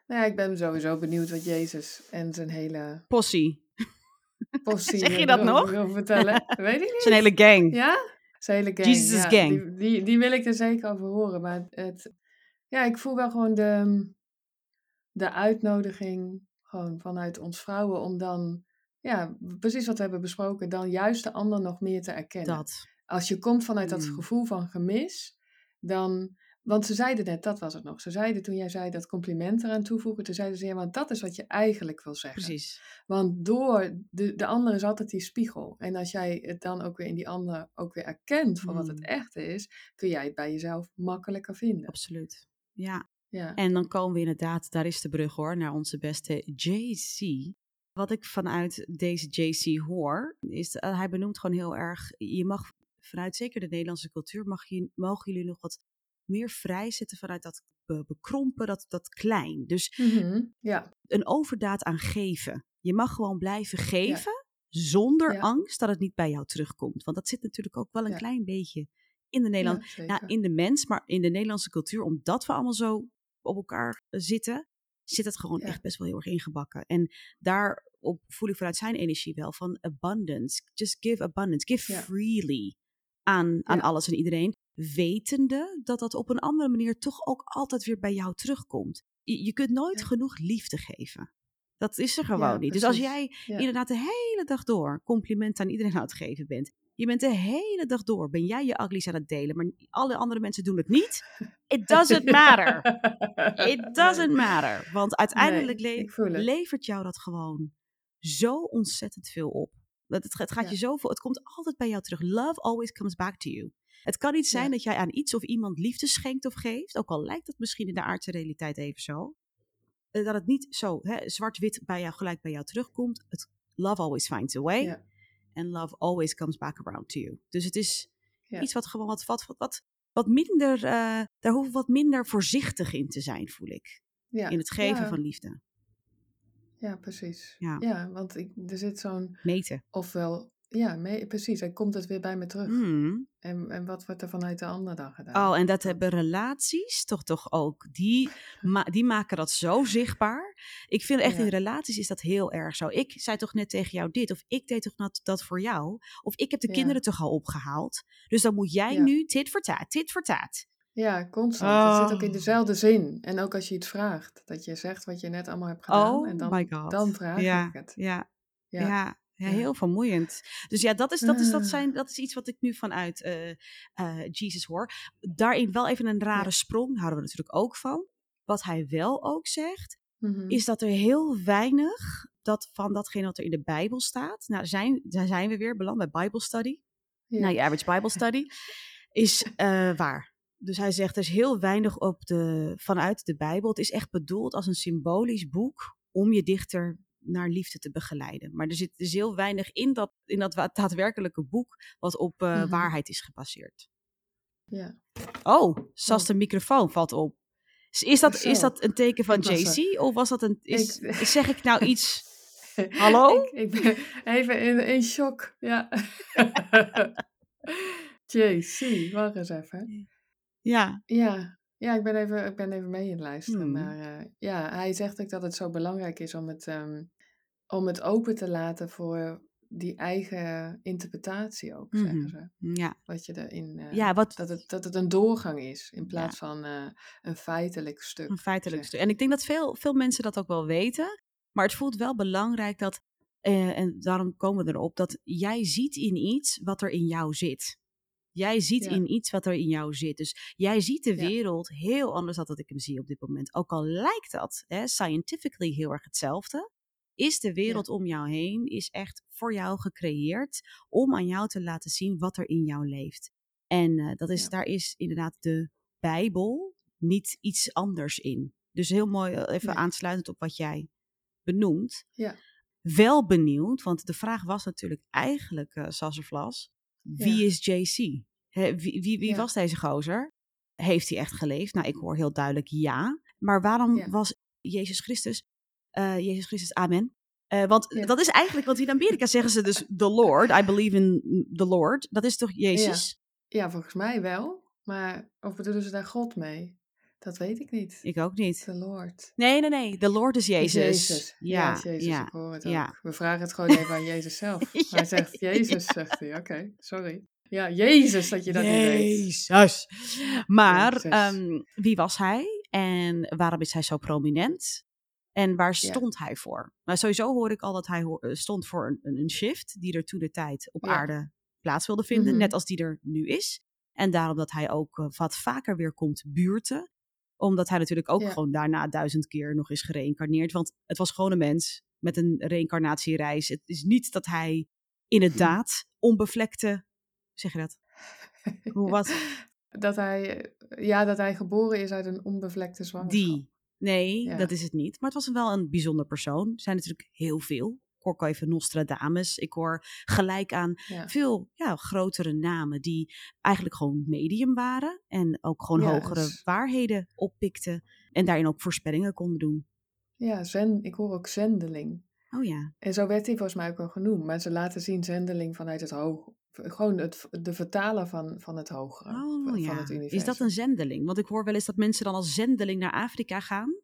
nou ja, ik ben sowieso benieuwd wat Jezus en zijn hele Possie. Possie Zeg je dat nog? wil vertellen. (laughs) Weet ik niet. Zijn hele gang. Ja? Zijn hele gang. Jesus ja, gang. Die, die, die wil ik er zeker over horen. Maar het, ja, ik voel wel gewoon de, de uitnodiging gewoon vanuit ons vrouwen om dan, ja, precies wat we hebben besproken, dan juist de ander nog meer te erkennen. Dat. Als je komt vanuit dat Mm. gevoel van gemis, dan. Want ze zeiden net, dat was het nog. Ze zeiden toen jij zei dat compliment eraan toevoegen, toen zeiden ze ja, want dat is wat je eigenlijk wil zeggen. Precies. Want door, de, de ander is altijd die spiegel. En als jij het dan ook weer in die ander ook weer erkent voor wat het Mm. echt is, kun jij het bij jezelf makkelijker vinden. Absoluut. Ja. Ja. En dan komen we inderdaad, daar is de brug hoor, naar onze beste JC. Wat ik vanuit deze JC hoor, is uh, hij benoemt gewoon heel erg, je mag vanuit zeker de Nederlandse cultuur, mag je, mogen jullie nog wat meer vrijzetten vanuit dat be- bekrompen, dat, dat klein. Dus Mhm, ja. een overdaad aan geven. Je mag gewoon blijven geven zonder Ja. angst dat het niet bij jou terugkomt. Want dat zit natuurlijk ook wel een klein beetje in de Nederland, nou, in de mens, maar in de Nederlandse cultuur, omdat we allemaal zo op elkaar eh, zitten, zit het gewoon echt best wel heel erg ingebakken. En daarop voel ik vanuit zijn energie wel van abundance. Just give abundance. Give freely aan, aan alles en iedereen. Wetende dat dat op een andere manier toch ook altijd weer bij jou terugkomt. Je, je kunt nooit Ja. genoeg liefde geven. Dat is er gewoon Ja, niet. Dus als jij Ja. inderdaad de hele dag door complimenten aan iedereen aan het geven bent. Je bent de hele dag door, ben jij je uglies aan het delen, maar alle andere mensen doen het niet. It doesn't (laughs) matter. It doesn't matter. Want uiteindelijk Nee, levert jou dat gewoon zo ontzettend veel op. Dat het, het gaat Ja. je zoveel, het komt altijd bij jou terug. Love always comes back to you. Het kan niet zijn Ja. dat jij aan iets of iemand liefde schenkt of geeft, ook al lijkt dat misschien in de aardse realiteit even zo. eh, Dat het niet zo zwart-wit bij jou gelijk bij jou terugkomt. Het, love always finds a way. Ja. And love always comes back around to you. Dus het is Ja. iets wat gewoon wat, wat, wat, wat, minder, eh, daar hoeven we wat minder voorzichtig in te zijn, voel ik. Ja. In het geven van liefde. Ja, precies. Ja. Ja, want ik, er zit zo'n, Meten. ofwel, ja, mee, precies, hij komt het weer bij me terug. Mm. En, en wat wordt er vanuit de ander dan gedaan? Oh, en dat hebben relaties toch toch ook. Die, ma- die maken dat zo zichtbaar. Ik vind echt Ja. in relaties is dat heel erg zo. Ik zei toch net tegen jou dit, of ik deed toch dat, dat voor jou. Of ik heb de Ja. kinderen toch al opgehaald. Dus dan moet jij Ja. nu tit voor taat, tit voor taat. Ja, constant. Het zit ook in Oh. dezelfde zin. En ook als je iets vraagt, dat je zegt wat je net allemaal hebt gedaan. Oh en dan, my god. dan vraag ik het. Ja, Ja. Ja. Heel vermoeiend. Dus ja, dat is, dat, is, dat, Ah. zijn, dat is iets wat ik nu vanuit eh eh, Jesus hoor. Daarin wel even een rare sprong, houden we natuurlijk ook van. Wat hij wel ook zegt, Mhm. is dat er heel weinig dat van datgene wat er in de Bijbel staat. Nou, zijn, daar zijn we weer beland bij Bible study. Ja. Nou, je average Bible study is eh, waar. Dus hij zegt er is heel weinig op de, vanuit de Bijbel. Het is echt bedoeld als een symbolisch boek om je dichter naar liefde te begeleiden. Maar er zit dus heel weinig in dat, in dat daadwerkelijke boek wat op eh, Mhm. waarheid is gebaseerd. ja. Oh, Sas de microfoon valt op. Is- dat, is dat een teken van. JC? Of was dat een. Is, Ik- zeg ik nou iets. (laughs) Hallo? ik, ik ben even in, in shock. Ja. (laughs) JC, wacht eens even. Ja. Ja, ja ik, ben even, ik ben even mee in het luisteren. Hmm. Maar eh, ja, hij zegt ook dat het zo belangrijk is om het, ehm, om het open te laten voor die eigen interpretatie ook, zeggen ze. Ja. Wat je erin... eh, ja, wat. dat, het, dat het een doorgang is in plaats van eh, een feitelijk stuk. Een feitelijk stuk. En ik denk dat veel, veel mensen dat ook wel weten. Maar het voelt wel belangrijk dat. en daarom komen we erop dat jij ziet in iets wat er in jou zit. Jij ziet Ja. in iets wat er in jou zit. Dus jij ziet de Ja. wereld heel anders dan dat ik hem zie op dit moment. Ook al lijkt dat hè, scientifically heel erg hetzelfde. Is de wereld om jou heen is echt voor jou gecreëerd om aan jou te laten zien wat er in jou leeft. En eh, dat is, daar is inderdaad de Bijbel niet iets anders in. Dus heel mooi, eh, even Nee. aansluitend op wat jij benoemt. Ja. Wel benieuwd, want de vraag was natuurlijk eigenlijk, eh Sassafras, wie Ja. is JC? Wie wie, wie Ja. was deze gozer? Heeft hij echt geleefd? Nou, ik hoor heel duidelijk ja. Maar waarom Ja. was Jezus Christus, eh, Jezus Christus, amen? Eh, want dat is eigenlijk, want in Amerika zeggen ze dus the Lord, I believe in the Lord. Dat is toch Jezus? Ja, volgens mij wel. Maar of bedoelen ze daar God mee? Dat weet ik niet. Ik ook niet. De Lord. Nee, nee, nee. The Lord is Jezus. Jezus. Ja, is Jezus, ja. ik hoor het ja. ook. We vragen het gewoon (laughs) even aan Jezus zelf. Ja, Hij zegt (laughs) Jezus, zegt hij. Oké, sorry. Ja, Jezus dat je dat niet weet. Jezus. Maar Jezus. ehm, wie was hij en waarom is hij zo prominent? En waar Ja. stond hij voor? Nou, sowieso hoorde ik al dat hij hoor- eh, stond voor een, een shift die er toen de tijd op Ja. aarde plaats wilde vinden, Mhm. net als die er nu is. En daarom dat hij ook eh, wat vaker weer komt buurten. Omdat hij natuurlijk ook Ja. gewoon daarna duizend keer nog is gereïncarneerd. Want het was gewoon een mens met een reïncarnatiereis. Het is niet dat hij inderdaad onbevlekte, zeg je dat? (laughs) Hoe wat? Dat hij, eh, ja, dat hij geboren is uit een onbevlekte zwangerschap. Die. Nee, Ja. dat is het niet. Maar het was wel een bijzonder persoon. Er zijn natuurlijk heel veel. Ik hoor ook even Nostradamus. Ik hoor gelijk aan Ja. veel ja, grotere namen die eigenlijk gewoon medium waren. En ook gewoon hogere waarheden oppikten. En daarin ook voorspellingen konden doen. Ja, zen, ik hoor ook zendeling. Oh ja. En zo werd hij volgens mij ook wel genoemd. Maar ze laten zien zendeling vanuit het hoog. Gewoon het, de vertaler van, van het hogere. Oh van ja. het universum. Is dat een zendeling? Want ik hoor wel eens dat mensen dan als zendeling naar Afrika gaan.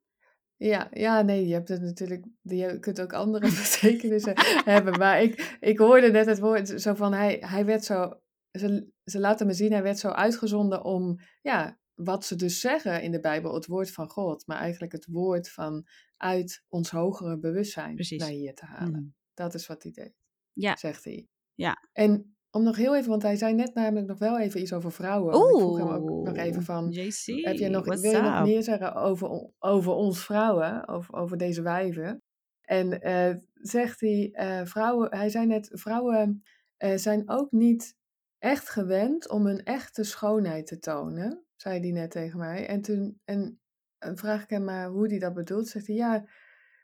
Ja, ja, nee, je hebt het natuurlijk, je kunt ook andere (laughs) betekenissen hebben. Maar ik, ik hoorde net het woord zo van, hij, hij werd zo, ze, ze laten me zien, hij werd zo uitgezonden om, ja, wat ze dus zeggen in de Bijbel, het woord van God, maar eigenlijk het woord van uit ons hogere bewustzijn Precies. naar hier te halen. Mhm. Dat is wat hij deed, Ja. zegt hij. Ja. En om nog heel even, want hij zei net namelijk nog wel even iets over vrouwen. Oeh, ik vroeg hem ook nog even van, JC, heb je nog, wil je nog meer zeggen over, over ons vrouwen, over, over deze wijven? En uh, zegt hij, uh, vrouwen, hij zei net, vrouwen uh, zijn ook niet echt gewend om hun echte schoonheid te tonen, zei hij net tegen mij. En toen en, en vraag ik hem maar hoe hij dat bedoelt. Zegt hij, ja,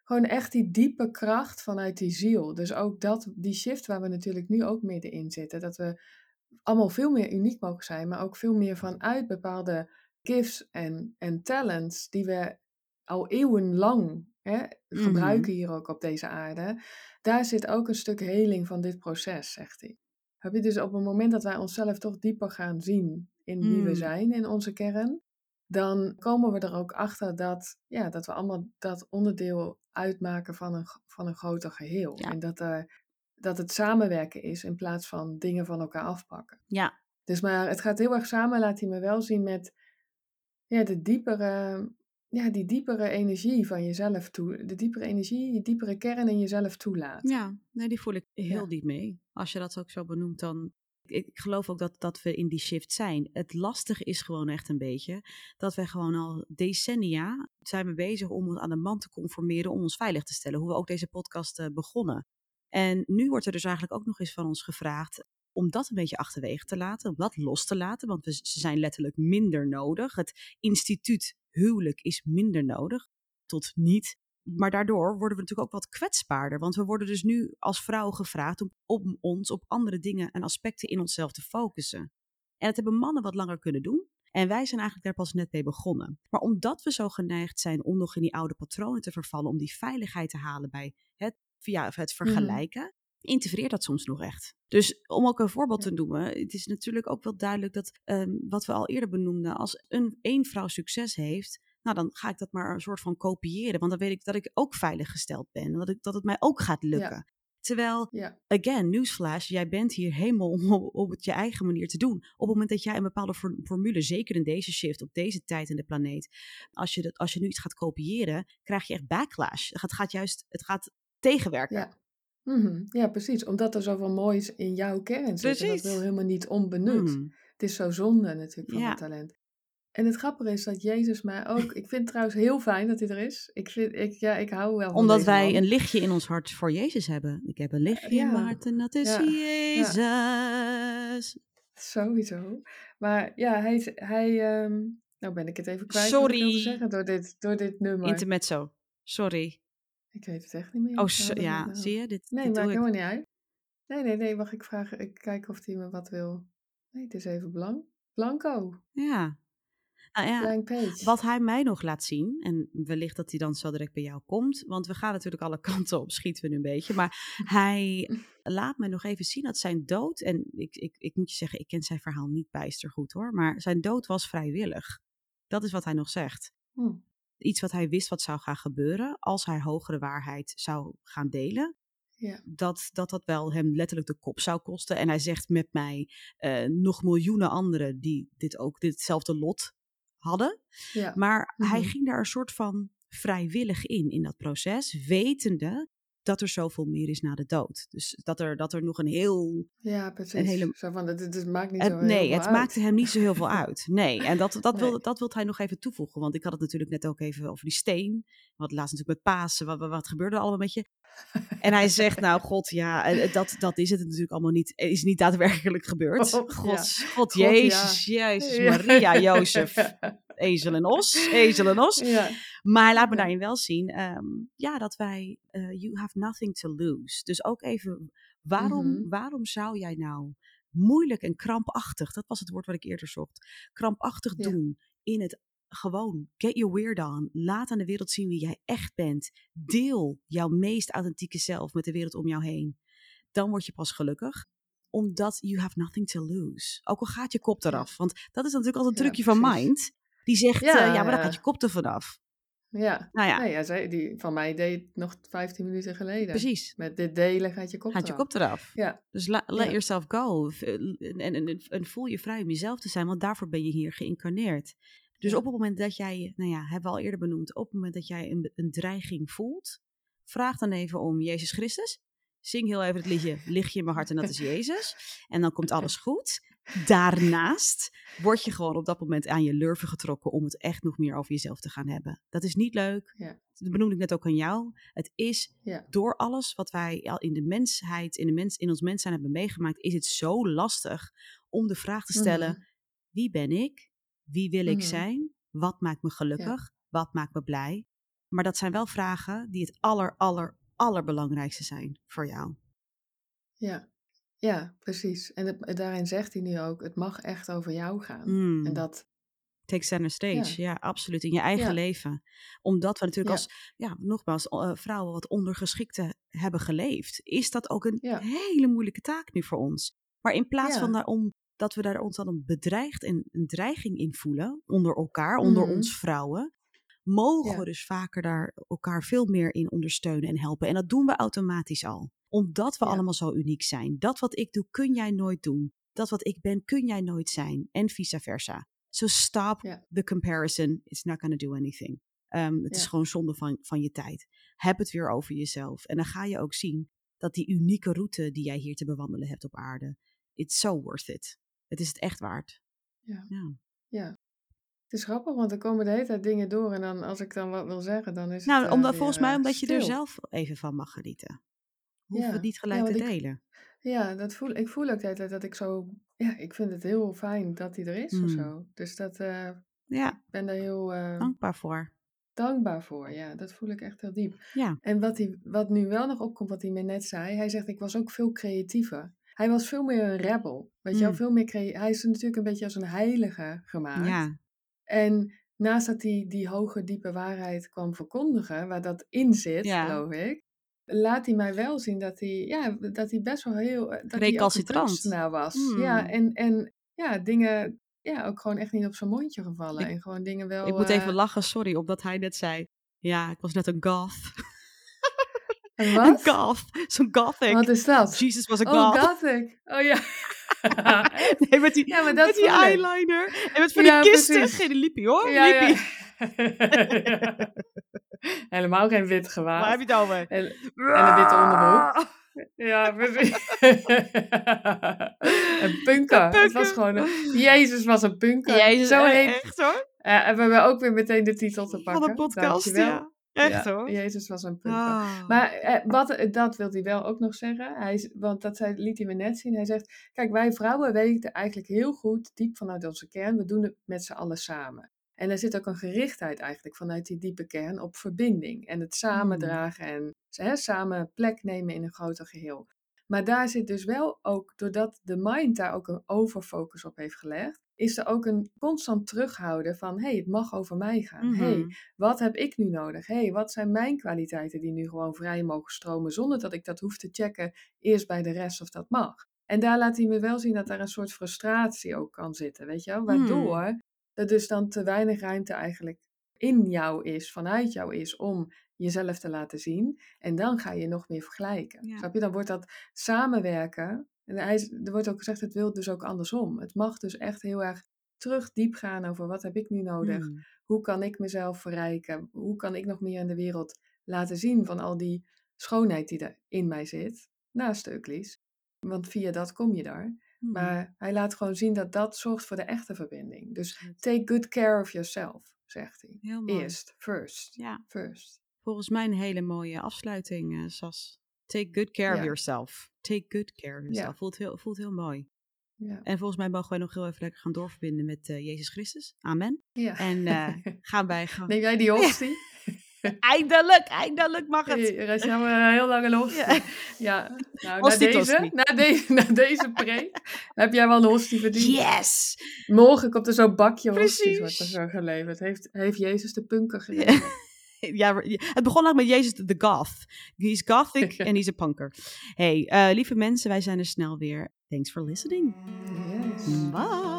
gewoon echt die diepe kracht vanuit die ziel. Dus ook dat, die shift waar we natuurlijk nu ook middenin zitten. Dat we allemaal veel meer uniek mogen zijn, maar ook veel meer vanuit bepaalde gifts en, en talents die we al eeuwenlang hè, gebruiken Mhm. hier ook op deze aarde. Daar zit ook een stuk heling van dit proces, zegt hij. Heb je dus op het moment dat wij onszelf toch dieper gaan zien in wie we Mm. zijn in onze kern, dan komen we er ook achter dat, ja, dat we allemaal dat onderdeel uitmaken van een, van een groter geheel. Ja. En dat, er, dat het samenwerken is in plaats van dingen van elkaar afpakken. Ja, Dus maar het gaat heel erg samen, laat hij me wel zien met ja, de diepere, ja, die diepere energie van jezelf toe. De diepere energie, je diepere kern in jezelf toelaat. ja, nee, die voel ik heel Ja. diep mee. Als je dat ook zo benoemt, dan. Ik geloof ook dat, dat we in die shift zijn. Het lastige is gewoon echt een beetje dat we gewoon al decennia zijn we bezig om ons aan de man te conformeren, om ons veilig te stellen. Hoe we ook deze podcast eh, begonnen. En nu wordt er dus eigenlijk ook nog eens van ons gevraagd om dat een beetje achterwege te laten, om dat los te laten, want we, ze zijn letterlijk minder nodig. Het instituut huwelijk is minder nodig, tot niet. Maar daardoor worden we natuurlijk ook wat kwetsbaarder, want we worden dus nu als vrouw gevraagd om, om ons op andere dingen en aspecten in onszelf te focussen. En dat hebben mannen wat langer kunnen doen. En wij zijn eigenlijk daar pas net mee begonnen. Maar omdat we zo geneigd zijn om nog in die oude patronen te vervallen, om die veiligheid te halen bij het, via het vergelijken, integreert dat soms nog echt. Dus om ook een voorbeeld Ja. te noemen, het is natuurlijk ook wel duidelijk dat ehm, wat we al eerder benoemden, als een één vrouw succes heeft, nou dan ga ik dat maar een soort van kopiëren, want dan weet ik dat ik ook veilig gesteld ben, en dat, ik, dat het mij ook gaat lukken. Terwijl, Ja, again, newsflash, jij bent hier helemaal om op het je eigen manier te doen. Op het moment dat jij een bepaalde for- formule, zeker in deze shift, op deze tijd in de planeet, als je, dat, als je nu iets gaat kopiëren, krijg je echt backlash. Het gaat juist, het gaat tegenwerken. ja. Mhm, ja, precies. Omdat er zoveel moois in jouw kern zit. En dat Precies. wil helemaal niet onbenut. Mhm. Het is zo zonde natuurlijk van Ja. het talent. En het grappige is dat Jezus mij ook... Ik vind het trouwens heel fijn dat hij er is. Ik, vind, ik, ja, ik hou wel van Omdat wij man. een lichtje in ons hart voor Jezus hebben. Ik heb een lichtje in ja. mijn hart en dat is Ja. Jezus. Sowieso. Maar ja, hij... hij ehm, nou ben ik het even kwijt wat ik Sorry. zeggen door dit, door dit nummer. Intermezzo. Sorry. Ik weet het echt niet meer. Oh, so- ja, nou- zie je? Dit, Nee, dit maakt helemaal niet uit. Nee, nee, nee, wacht, ik vraag, ik kijk of hij me wat wil. Nee, het is even blank. Blanco, Ja. Nou ja, blank page. Wat hij mij nog laat zien, en wellicht dat hij dan zo direct bij jou komt, want we gaan natuurlijk alle (laughs) kanten op, schieten we nu een beetje. Maar hij laat me nog even zien dat zijn dood, en ik, ik, ik moet je zeggen, ik ken zijn verhaal niet bijster goed hoor, maar zijn dood was vrijwillig. Dat is wat hij nog zegt. Hm. Iets wat hij wist wat zou gaan gebeuren als hij hogere waarheid zou gaan delen. Ja, Dat, dat dat wel hem letterlijk de kop zou kosten. En hij zegt met mij eh, nog miljoenen anderen die dit ook ditzelfde lot hadden. ja. Maar hij Mhm. ging daar een soort van vrijwillig in, in dat proces, wetende dat er zoveel meer is na de dood. Dus dat er, dat er nog een heel... ja, precies. een hele- Zo van, het, het, maakt niet Het- zo heel nee, veel het uit. maakte hem niet zo heel veel uit. (laughs) Nee, en dat, dat, Nee. wil, dat wil hij nog even toevoegen. Want ik had het natuurlijk net ook even over die steen. Wat laatst natuurlijk met Pasen, wat, wat, gebeurde er allemaal met je? En hij zegt, nou god, ja, eh, dat, dat is het natuurlijk allemaal niet. Het is niet daadwerkelijk gebeurd. Oh, (laughs) God, ja. God. Jezus, Jezus. Maria, (laughs) Jozef, ezel en os, ezel en os. Ja, Maar laat me daarin wel zien, ehm, ja, dat wij, eh, you have nothing to lose. Dus ook even, waarom, Mhm. waarom zou jij nou moeilijk en krampachtig, dat was het woord wat ik eerder zocht, krampachtig Ja. doen in het gewoon, get your weird on, laat aan de wereld zien wie jij echt bent. Deel jouw meest authentieke zelf met de wereld om jou heen. Dan word je pas gelukkig omdat you have nothing to lose. Ook al gaat je kop eraf. Want dat is natuurlijk altijd een Ja, trucje van mind. Die zegt, Ja, ja maar dan ja. gaat je kop er vanaf. ja. Nou ja, Nee, ja, zij, die van mij deed het nog 15 minuten geleden. precies. Met dit delen gaat je kop Gaat je eraf. kop eraf. Ja, Dus la- let Ja. yourself go. V- En, en, en, voel je vrij om jezelf te zijn, want daarvoor ben je hier geïncarneerd. Dus op het moment dat jij, nou ja, hebben we al eerder benoemd, op het moment dat jij een, een dreiging voelt, vraag dan even om Jezus Christus. Zing heel even het liedje Lig je in mijn hart en dat is Jezus. En dan komt alles goed. Daarnaast word je gewoon op dat moment aan je lurven getrokken om het echt nog meer over jezelf te gaan hebben. Dat is niet leuk. Ja. Dat benoemde ik net ook aan jou. Het is Ja. door alles wat wij al in de mensheid, in, de mens, in ons mens zijn hebben meegemaakt, is het zo lastig om de vraag te stellen: Mhm. wie ben ik? Wie wil ik Mhm. zijn? Wat maakt me gelukkig? Wat maakt me blij? Maar dat zijn wel vragen die het aller, aller, allerbelangrijkste zijn voor jou. Ja, ja, precies. En het, daarin zegt hij nu ook, het mag echt over jou gaan. Mm. En dat, Take center stage, ja, absoluut. In je eigen Ja. leven. Omdat we natuurlijk Ja. als, ja, nogmaals, eh, vrouwen wat ondergeschikte hebben geleefd, is dat ook een hele moeilijke taak nu voor ons. Maar in plaats van daar om, dat we daar ons dan een bedreigd en een dreiging in voelen, onder elkaar, onder Mhm. ons vrouwen, mogen we dus vaker daar elkaar veel meer in ondersteunen en helpen. En dat doen we automatisch al. Omdat we Ja. allemaal zo uniek zijn. Dat wat ik doe, kun jij nooit doen. Dat wat ik ben, kun jij nooit zijn. En vice versa. So stop Ja. the comparison. It's not going to do anything. Ehm, het is gewoon zonde van, van je tijd. Heb het weer over jezelf. En dan ga je ook zien dat die unieke route die jij hier te bewandelen hebt op aarde, it's so worth it. Het is het echt waard. Ja. Ja. ja. Het is grappig, want er komen de hele tijd dingen door. En dan, als ik dan wat wil zeggen, dan is Nou, het eh, omdat, weer, volgens mij eh, omdat je er zelf even van mag genieten. Hoeven Ja. we het niet gelijk te ik- delen. Ja, dat voel, ik voel ook de hele tijd dat ik zo... Ja, ik vind het heel fijn dat hij er is Mm. of zo. Dus dat, eh, Ja, ik ben daar heel eh, dankbaar voor. dankbaar voor. Ja, dat voel ik echt heel diep. Ja. En wat, hij, wat nu wel nog opkomt, wat hij me net zei. Hij zegt, ik was ook veel creatiever. Hij was veel meer een rebel. Weet je wel, Mm. veel meer crea- Hij is natuurlijk een beetje als een heilige gemaakt. Ja, En naast dat hij die hoge, diepe waarheid kwam verkondigen, waar dat in zit, Ja. geloof ik, laat hij mij wel zien dat hij, ja, dat hij best wel heel. Dat hij ook een Recalcitrant. kunstenaar was. Hmm. Ja, en, en ja, dingen, ja, ook gewoon echt niet op zijn mondje gevallen. Ik- en gewoon dingen wel. ik moet eh, even lachen, sorry, omdat hij net zei... Ja, ik was net een goth. (laughs) Een (laughs) Een wat? goth. Zo'n gothic. Wat is dat? Jesus was a Oh, goth. gothic. Oh ja. (laughs) Nee, met die, Ja, maar dat met die eyeliner. En met van Ja, die kisten. Geen liepie hoor, ja, ja. liepie. (laughs) Helemaal geen wit Waar gewaad. heb je het over? En, en een witte onderbroek. (laughs) Ja, precies. (laughs) een punker. Het was gewoon een... Jezus was een punker. Jezus, Zo eh, heet... echt hoor. Eh, en we hebben ook weer meteen de titel te pakken. Van de podcast, Dankjewel. ja. Echt Ja, hoor. Jezus was een punker. Ah. Maar eh, wat, eh, dat wil hij wel ook nog zeggen. Hij, is- want dat zei, liet hij me net zien. Hij zegt, kijk, wij vrouwen weten eigenlijk heel goed, diep vanuit onze kern, we doen het met z'n allen samen. En er zit ook een gerichtheid eigenlijk vanuit die diepe kern op verbinding. En het samen Hmm. en hè, samen plek nemen in een groter geheel. Maar daar zit dus wel ook, doordat de mind daar ook een overfocus op heeft gelegd, is er ook een constant terughouden van, hé, hey, het mag over mij gaan. hey, Mhm. wat heb ik nu nodig? hey, wat zijn mijn kwaliteiten die nu gewoon vrij mogen stromen zonder dat ik dat hoef te checken eerst bij de rest of dat mag? En daar laat hij me wel zien dat daar een soort frustratie ook kan zitten, weet je wel? Waardoor er dus dan te weinig ruimte eigenlijk in jou is, vanuit jou is, om jezelf te laten zien. En dan ga je nog meer vergelijken. Ja. Snap je? Dan wordt dat samenwerken. En er wordt ook gezegd, het wil dus ook andersom. Het mag dus echt heel erg terug diep gaan over wat heb ik nu nodig? Hmm. Hoe kan ik mezelf verrijken? Hoe kan ik nog meer in de wereld laten zien van al die schoonheid die er in mij zit? Naast Euclides. Want via dat kom je daar. Hmm. Maar hij laat gewoon zien dat dat zorgt voor de echte verbinding. Dus take good care of yourself, zegt hij. Heel mooi. Eerst, first, Ja, first. volgens mij een hele mooie afsluiting, eh, Sas. Take good care of yourself. Take good care of yourself. Ja. Voelt, heel, voelt heel mooi. Ja. En volgens mij mogen wij nog heel even lekker gaan doorverbinden met eh, Jezus Christus. Amen. ja. En eh, (laughs) gaan wij gewoon... Neem jij die (laughs) hostie? (laughs) Eindelijk, eindelijk mag het. Hey, jou een heel lange hostie. Ja. (laughs) Ja. Nou, na deze, na, deze, (laughs) na deze preek heb jij wel een hostie verdiend. Yes! Morgen komt er zo'n bakje hosties wordt er zo geleverd. Heeft, heeft Jezus de punker geleverd? Ja, het begon ook met Jezus de goth. He's gothic en he's a punker. Hey, eh, lieve mensen, wij zijn er snel weer. Thanks for listening. Yes. Bye!